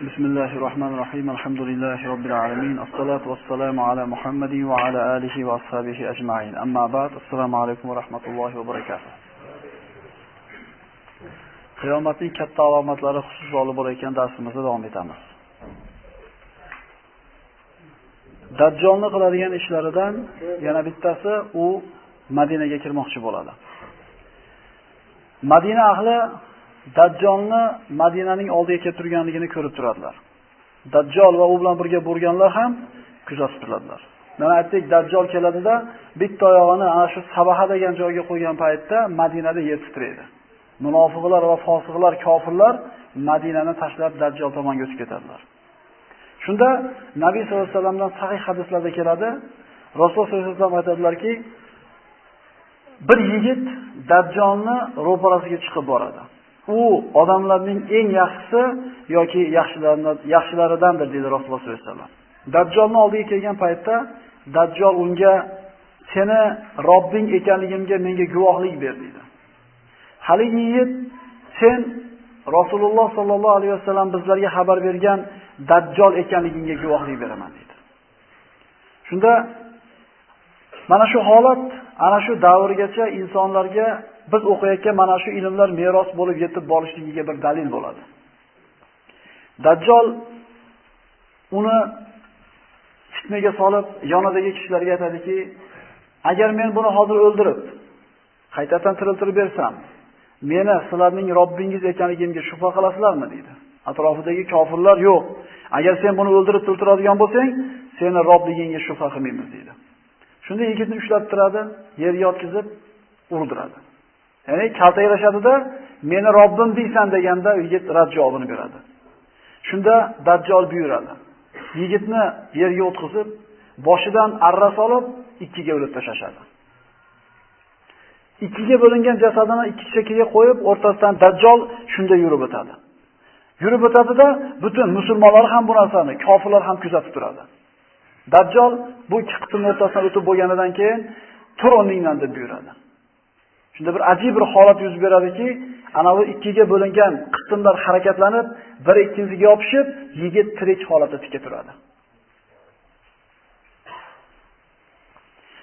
بسم الله الرحمن الرحيم الحمد لله رب العالمين الصلاة والسلام على محمد وعلى آله وأصحابه أجمعين أما بعد السلام عليكم ورحمة الله وبركاته qiyomatning katta alomatlari xususida olib borayotgan darsimizda davom etamiz. Dajjolni qiladigan ishlaridan yana bittasi u Madinaga kirmoqchi bo'ladi. Madina ahli Dajjolni Madinaning oldiga kelib turganligini ko'rib turadilar. Dajjol va u bilan birga bo'lganlar ham kuzatib turadilar. Mana aytdik, Dajjol keladida bitta oyog'ini ana shu Sabaha degan joyga qo'ygan paytda Madinada yer titraydi. Munofiqlar va fosiqlar, kofirlar Madinani tashlab Dajjol tomonga o'tib ketadilar. Shunda Nabiy sollallohu alayhi vasallamdan sahih hadislarda keladi, Rasul sollallohu alayhi vasallam aytadilarki, bir yigit Dajjolni ro'parasiga chiqib boradi. U odamlarning eng yaxshisi yoki yaxshilaridan yaxshilaridandir dedi Rasululloh sollallohu alayhi vasallam. Dajjolni oldiga kelgan paytda Dajjol unga seni Robbing ekanligimga menga guvohlik ber dedi. Haligi yigit sen Rasululloh sollallohu alayhi vasallam bizlarga xabar bergan Dajjol ekanligingga guvohlik beraman dedi. Shunda mana shu holat ana shu davrgacha insonlarga biz o'qiyotgan mana shu ilmlar meros bo'lib yetib borishligiga bir dalil bo'ladi. Dajjol uni fitnaga solib yonidagi kishilarga aytadiki, agar men buni hozir o'ldirib, qaytadan tiriltirib bersam, meni sizlarning Robbingiz ekanligimga shubha qilasizlarmi dedi. Atrofidagi kofirlar yo'q. Agar sen buni o'ldirib tiltiradigan bo'lsang, seni Robligingga shubha qilmaymiz dedi. Shunda yigitni ushlab turadi, yerga yotkizib urdiradi. Ya'ni kaltaklashadida, meni Robbim deysan deganda yigit rad javobini beradi. Shunda Dajjol buyuradi. Yigitni yerga o'tkazib, boshidan arra solib, ikkiga bo'lib tashashadi. Ikkiga bo'lingan jasadini ikki chekkaga qo'yib, o'rtasidan Dajjol shunda yurib o'tadi. Yurib o'tadida butun musulmonlar ham bu narsani, kofirlar ham kuzatib turadi. Dajjol bu ikki qismning o'rtasidan o'tib bo'lganidan keyin tur o'rningdan deb buyuradi. Shunda bir ajib bir holat yuz beradiki, anavi ikkiga bo'lingan qismlar harakatlanib, bir ikkinchisiga yopishib, yigit tirik holatda tikka turadi.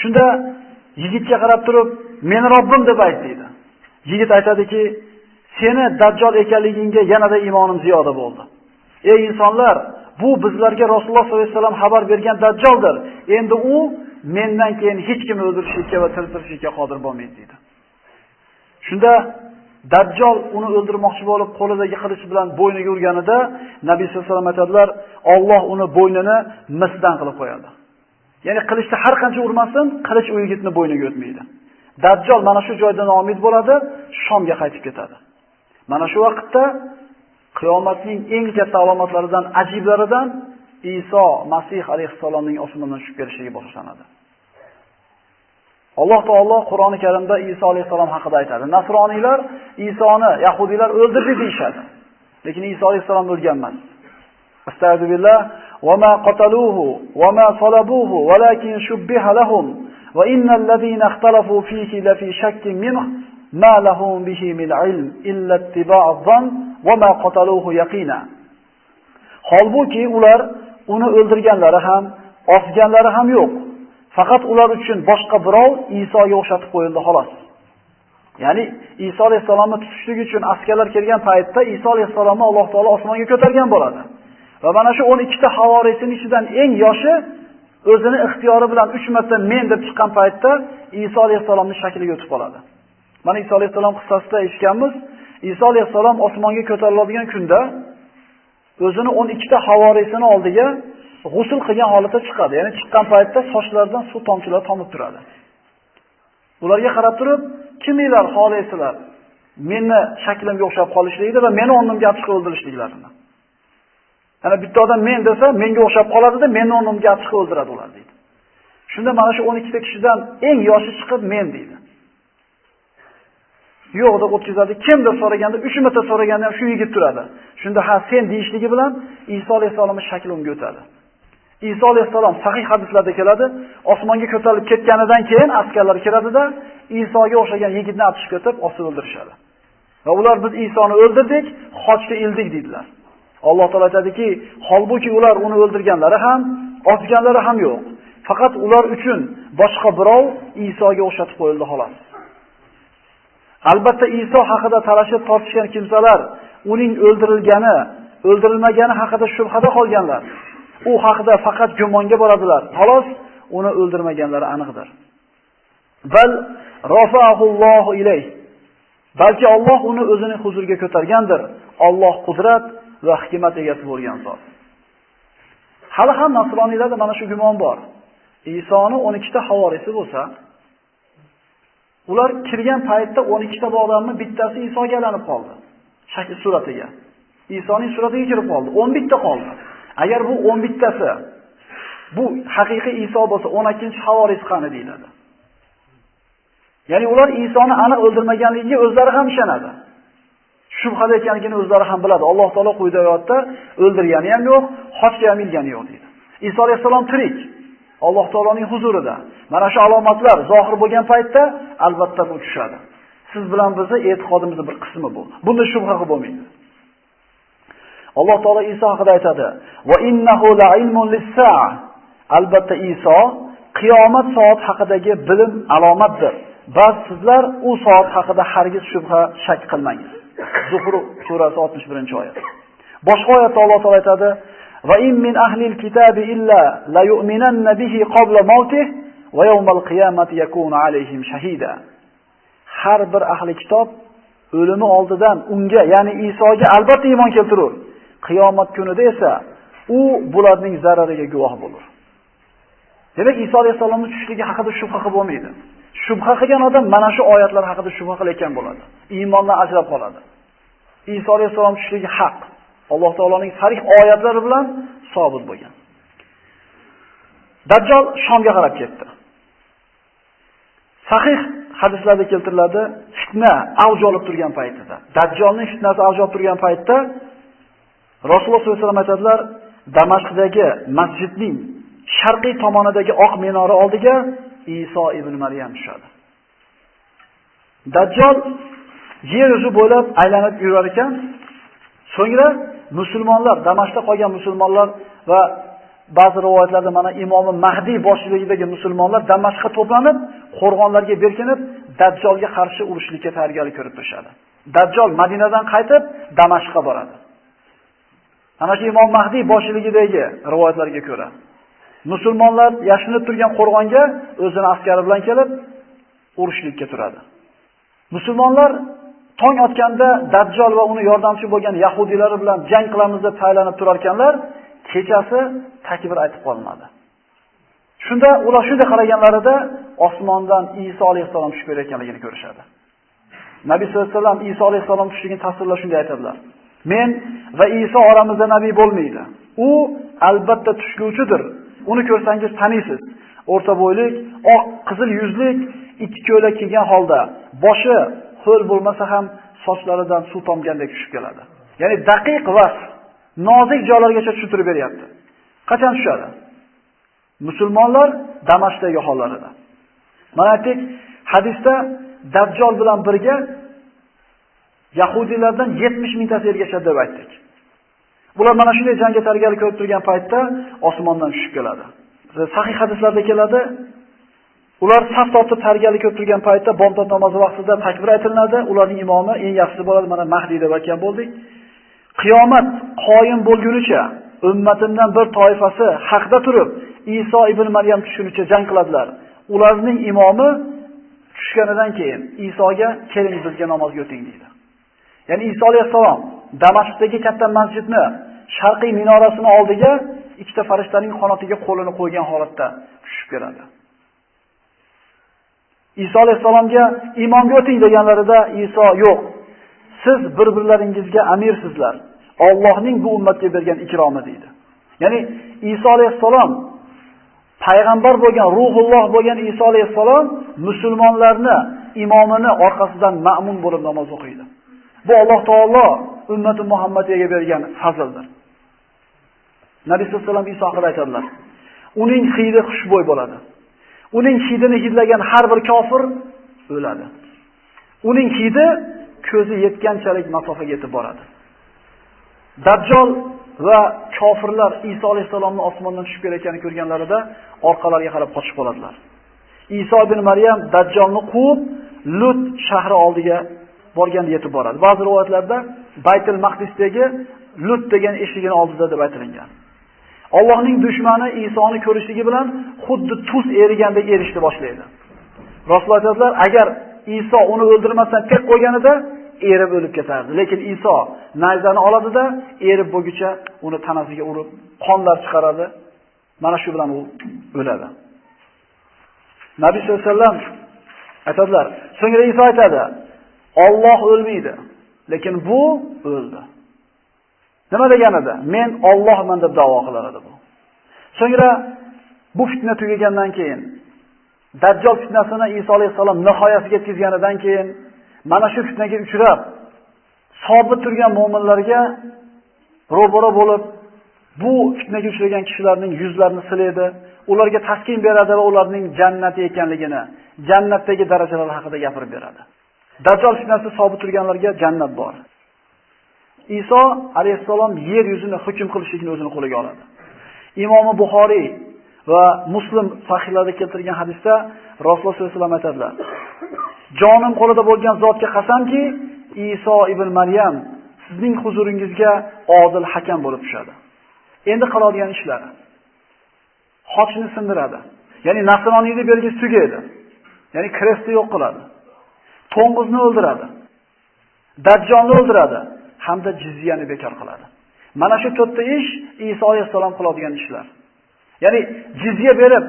Shunda yigitga qarab turib, "Meni Robbim" deb ayt deydi. Yigit aytadiki, "Seni Dajjol ekanligingga yanada iymonim ziyoda bo'ldi." Ey insonlar, bu bizlarga Rasululloh sollallohu alayhi vasallam xabar bergan Dajjoldir. Endi u mendan keyin hech kimni o'ldirishga va tiriltirishga qodir bo'lmaydi dedi. Shunda Dajjol uni o'ldirmoqchi bo'lib qo'lidagi qilich bilan bo'yniga urganida Nabiy sollallohu alayhi vasallam aytadilar, Alloh uni bo'ynini misdan qilib qo'yadi. Ya'ni qilichni har qancha urmasin, qilich u yigitni bo'yniga o'tmaydi. Dajjol mana shu joydan omid bo'ladi, Shomga qaytib ketadi. Mana shu vaqtda qiyomatning eng katta alomatlaridan, ajiblaridan Iso Masih alayhisalomning osmondan tushib kelishligi boshlanadi. Alloh taolo Qur'oni Karimda Iso alayhisalom haqida aytadi. Nasroniylar Isoni yahudiylar o'ldirdi deyshadi. Lekin Iso alayhisalom o'lgan emas. Astagfirullah va ma qataluhu va ma salabuhu walakin shubbiha lahum va innal ladina ikhtalafu fihi la fi shakkin minhu ma lahum bihi min ilm illa ittiba'adh dhann va ma qataluhu yaqina. Holbuki ular uni o'ldirganlari ham, osganlari ham yo'q. Faqat ular uchun boshqa birov Isoga o'xshatib qo'yildi xolos. Ya'ni Iso alayhisalomni tutishlik uchun askarlar kelgan paytda Iso alayhisalomni Alloh taolo osmonga ko'targan bo'ladi. Va mana shu 12 ta havoriysining ichidan eng yoshi o'zini ixtiyori bilan 3 marta men deb chiqqan paytda Iso alayhisalomning shakliga o'tib qoladi. Mana Iso alayhisalom qissasida eshitganmiz, Iso alayhisalom osmonga ko'tariladigan kunda o'zini 12 ta havorisini oldiga g'usul qilgan holatda chiqadi. Ya'ni chiqqan paytda sochlaridan suv tomchilari tomib turadi. Ularga qarab turib, kiminglar xohlaysizlar? Meni shaklimga o'xshab qolishlikni va meni o'rnimga chiqib o'ldirishliklarini. Ana bitta odam men desa, menga o'xshab qoladida, meni o'rnimga chiqib o'ldiradi ular deydi. Shunda mana shu 12 ta kishidan eng yoshi chiqib men deydi. Yo'q deb o'tkazadi. Kim deb so'raganda, 3 marta so'raganda ham shu yigit turadi. Shunda ha sen deyishligi bilan Iso alayhisolamning shakli unga o'tadi. Iso alayhisalom sahih hadislarda keladi, osmonga ko'tarilib ketganidan keyin askarlar kiradida Isoga o'xshagan yigitni atishib ketib, osib o'ldirishadi. Va ular biz Isoni o'ldirdik, xochga ildik dedilar. Alloh taolo aytadiki, holbuki ular uni o'ldirganlari ham, osganlari ham yo'q. Faqat ular uchun boshqa birov Isoga o'xshatib qo'yildi xolos. Albatta Iso haqida talashib tortishgan kimsalar uning o'ldirilgani, o'ldirilmagani haqida shubhada qolganlar. U haqida faqat gumonga boradilar. Xolos uni o'ldirmaganlari aniqdir. Bal rafa'ahullohu ilayh. Balki Alloh uni o'zining huzuriga ko'targandir. Alloh qudrat va hikmat egasi bo'lgan zot. Hali ham nasroniylarda mana shu gumon bor. Isoni 12 ta havorisi bo'lsa, ular kirgan paytda 12 ta odamning bittasi Isoga aylanib qoldi. Shakl suratiga. Isoning suratiga kirib qoldi. 11 ta qoldi. Agar bu 11 tasi bu haqiqiy Iso bo'lsa, 12-havoris qani deyiladi. Ya'ni ular Isoni aniq o'ldirmaganligiga o'zlari ham ishonadi. Shubhada ekanligini o'zlari ham biladi. Alloh taolo quyida oyatda o'ldirgani ham yo'q, xochga ham ilgani yo'q deydi. Iso alayhisalom tirik. Alloh taoloning huzurida. Mana shu alomatlar zohir bo'lgan paytda albatta bu tushadi. Siz bilan bizni e'tiqodimizning bir qismi bu. Bunda shubha bo'lmaydi. Alloh taolo Iso haqida aytadi: "Va innahu la'ilmun lis-sa'a." Albatta Iso qiyomat soat haqidagi bilim alomatdir. Bas sizlar u soat haqida hargiz shubha shak qilmangiz. Zuhruf surasi 61-oyat. Boshqa oyatda Alloh taolo aytadi: "Va in min ahlil al-kitabi illa la yu'minanna bihi qabla mawtih va yawmal qiyamati yakunu alayhim shahida." Har bir ahli kitob o'limi oldidan unga, ya'ni Isoga albatta iymon keltirur. Qiyomat kunida esa u bularning zarariga guvoh bo'lar. Demak, Iso alayhisolamning tushishligi haqida shubha qilib bo'lmaydi. Shubha qilgan odam mana shu oyatlar haqida shubha qilayotgan bo'ladi. Iymondan ajrab qoladi. Iso alayhisolam tushishligi haq. Alloh taoloning sarih oyatlari bilan sobit bo'lgan. Dajjal Shomga qarab ketdi. Sahih hadislarda keltiriladi, fitna avj olib turgan paytida. Dajjolning fitnasi avj olib turgan paytda Rasululloh sollallohu alayhi vasallam aytadilar, Damashqdagi masjidning sharqiy tomonidagi oq minora oldiga Iso ibn Maryam tushadi. Dajjal yer yuzi bo'ylab aylanib yurar ekan, so'ngra musulmonlar, Damashqda qolgan musulmonlar va ba'zi rivoyatlarda mana imomi Mahdi boshchiligidagi musulmonlar Damashqqa to'planib, qo'rg'onlarga berkinib, Dajjolga qarshi urushlikka tayyorgarlik ko'rib turishadi. Dajjol Madinadan qaytib Damashqqa boradi. Ana shu imom Mahdi boshchiligidagi rivoyatlarga ko'ra musulmonlar yashinib turgan qo'rg'onga o'zini askari bilan kelib urushlikka turadi. Musulmonlar tong otganda Dajjal va uni yordamchi bo'lgan yahudiylar bilan jang qilamiz deb tayyorlanib turar ekanlar, kechasi takbir aytib qolinadi. Shunda ular shunday qaraganlarida osmondan Iso alayhissalom tushib kelayotganligini ko'rishadi. Nabiy sollallohu alayhi vasallam Iso alayhissalom tushligini tasvirlab shunday aytadilar. Men va Iso oramizda nabiy bo'lmaydi. U albatta tushguvchidir. Uni ko'rsangiz taniysiz. O'rta bo'ylik, oq qizil yuzlik, ikki ko'ylak kiygan holda, boshi ho'l bo'lmasa ham sochlaridan suv tomgandek tushib keladi. Ya'ni daqiq va nozik joylargacha tushuntirib beryapti. Qachon tushadi? Musulmonlar Damashqdagi hollarida. Mana aytdik, hadisda Dajjal bilan birga Yahudilardan 70 mingtasi ergashadi deb aytdik. Bular mana shunday jangga tayyorgarlik ko'rib turgan paytda osmondan tushib keladi. Sahih hadislarda keladi, ular saf tortib tayyorgarlik ko'rib turgan paytda bomdod namozi vaqtida takbir aytilinadi. ularning imomi eng yaxshisi bo'ladi, mana Mahdi deb aytgan bo'ldik. Qiyomat qoyim bo'lgunicha ummatimdan bir toifasi haqda turib, Iso ibn Maryam tushunicha jang qiladilar. Ularning imomi tushganidan keyin Isoga keling bizga namozga o'ting deydi. Ya'ni Iso alayhisalom Damashqdagi katta masjidni sharqiy minorasini oldiga ikkita farishtaning qanotiga qo'lini qo'ygan holatda tushib keladi. Iso alayhisalomga imomga o'ting deganlarida Iso yo'q. Siz bir-birlaringizga amirsizlar. Allohning bu ummatga bergan ikromi deydi. Ya'ni Iso alayhisalom payg'ambar bo'lgan, ruhulloh bo'lgan Iso alayhisalom musulmonlarni imomini orqasidan ma'mun bo'lib namoz o'qiydi. Bu Alloh taolo ummati Muhammadiyaga bergan fazldir. Nabiy sollallohu alayhi vasallam Iso haqida aytadilar. Uning hidi xushbo'y bo'ladi. Uning hidini hidlagan har bir kofir o'ladi. Uning hidi ko'zi yetganchalik masofaga yetib boradi. Dajjal va kofirlar Iso alayhisalomni osmondan tushib kelayotganini ko'rganlarida orqalariga qarab qochib qoladilar. Iso ibn Maryam Dajjalni quvib Lut shahri oldiga borganda yetib boradi. Ba'zi rivoyatlarda Baytul Maqdisdagi Lut degan eshigini oldida deb aytilgan. Allohning dushmani Isoni ko'rishligi bilan xuddi tuz erigandek erishni boshlaydi. Rasululloh aytadilar, agar Iso uni o'ldirmasdan tek qo'yganida erib o'lib ketardi. Lekin Iso nayzani oladida erib bo'lguncha uni tanasiga urib, qonlar chiqaradi. Mana shu bilan u o'ladi. Nabiy sollallohu alayhi vasallam aytadilar. So'ngra Iso aytadi: "Alloh o'lmaydi, lekin bu o'ldi." Nima deganida? Men Allohman deb da'vo qilar edi bu. So'ngra bu fitna tugagandan keyin Dajjal fitnasini Iso alayhisalom nihoyasiga yetkazganidan keyin mana shu fitnaga uchrab sobit turgan mu'minlarga ro'baro bo'lib bu fitnaga uchragan kishilarning yuzlarini silaydi, ularga taskin beradi va ularning jannati ekanligini, jannatdagi darajalar haqida gapirib beradi. Dajjal fitnasi sobit turganlarga jannat bor. Iso alayhissalom yer yuzini hukm qilishlikni o'zini qo'liga oladi. Imom Buxoriy va Muslim sahihlarida keltirgan hadisda Rasululloh sollallohu alayhi vasallam aytadilar: "Jonim qo'lida bo'lgan zotga qasamki, Iso ibn Maryam sizning huzuringizga odil hakam bo'lib tushadi." Endi qiladigan ishlari xochni sindiradi. Ya'ni nasroniyni belgisi tugaydi. Ya'ni krestni yo'q qiladi. To'ng'izni o'ldiradi. Dajjolni o'ldiradi. hamda jizyani bekor qiladi. Mana shu to'rtta ish Iso alayhisalom qiladigan ishlar. Ya'ni jizya berib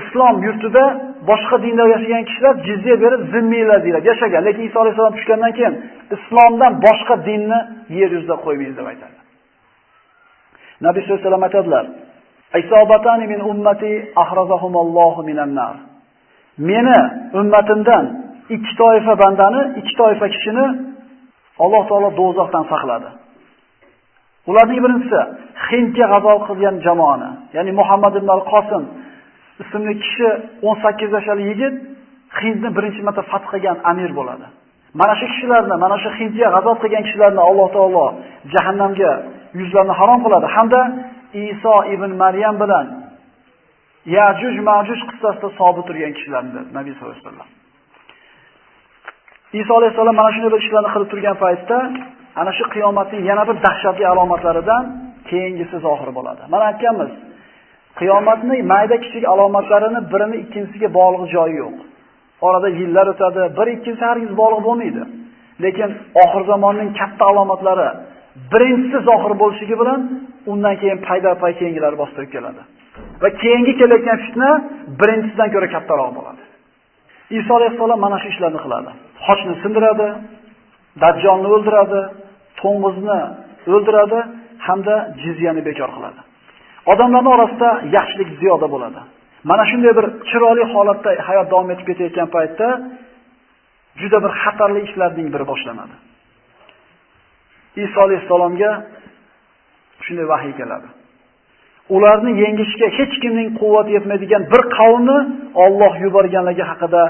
islom yurtida boshqa dinda yashagan kishilar jizya berib zimmiylar deyiladi, yashagan. Lekin Iso alayhisalom tushgandan keyin islomdan boshqa dinni yer yuzida qo'ymaymiz deb aytadi. Nabiy sollallohu alayhi vasallam aytadilar: "Isobatani min ummati ahrazahumullohu minan nar." Meni ummatimdan ikki toifa bandani, ikki toifa kishini Alloh taolo do'zaxdan saqladi. Ularning birinchisi Hindga g'azo qilgan jamoani, ya'ni Muhammad ibn al-Qosim ismli kishi 18 yoshli yigit Hindni birinchi marta fath qilgan amir bo'ladi. Mana shu kishilarni, mana shu Hindga g'azo qilgan kishilarni Alloh taolo jahannamga yuzlarini harom qiladi hamda Iso ibn Maryam bilan Yajuj Majuj qissasida sobit turgan kishilarni Nabiy sollallohu alayhi vasallam. Iso alayhissalom mana shunday bir ishlarni qilib turgan paytda ana shu qiyomatning yana bir dahshatli alomatlaridan keyingisi zohir bo'ladi. Mana aytganmiz, qiyomatning mayda kichik alomatlarini birini ikkinchisiga bog'liq joyi yo'q. Orada yillar o'tadi, bir ikkinchisi hargiz bog'liq bo'lmaydi. Lekin oxir zamonning katta alomatlari birinchisi zohir bo'lishligi bilan undan keyin payda-pay keyingilari bostirib keladi. Va keyingi kelayotgan fitna birinchisidan ko'ra kattaroq bo'ladi. Iso alayhissalom mana shu ishlarni qiladi. Xochni sindiradi, Dajjolni o'ldiradi, to'ng'izni o'ldiradi hamda jizyani bekor qiladi. Odamlarning orasida yaxshilik ziyoda bo'ladi. Mana shunday bir chiroyli holatda hayot davom etib ketayotgan paytda juda bir xatarli ishlarning biri boshlanadi. Iso alayhisalomga shunday vahiy keladi. Ularni yengishga hech kimning quvvati yetmaydigan bir qavmni Alloh yuborganligi haqida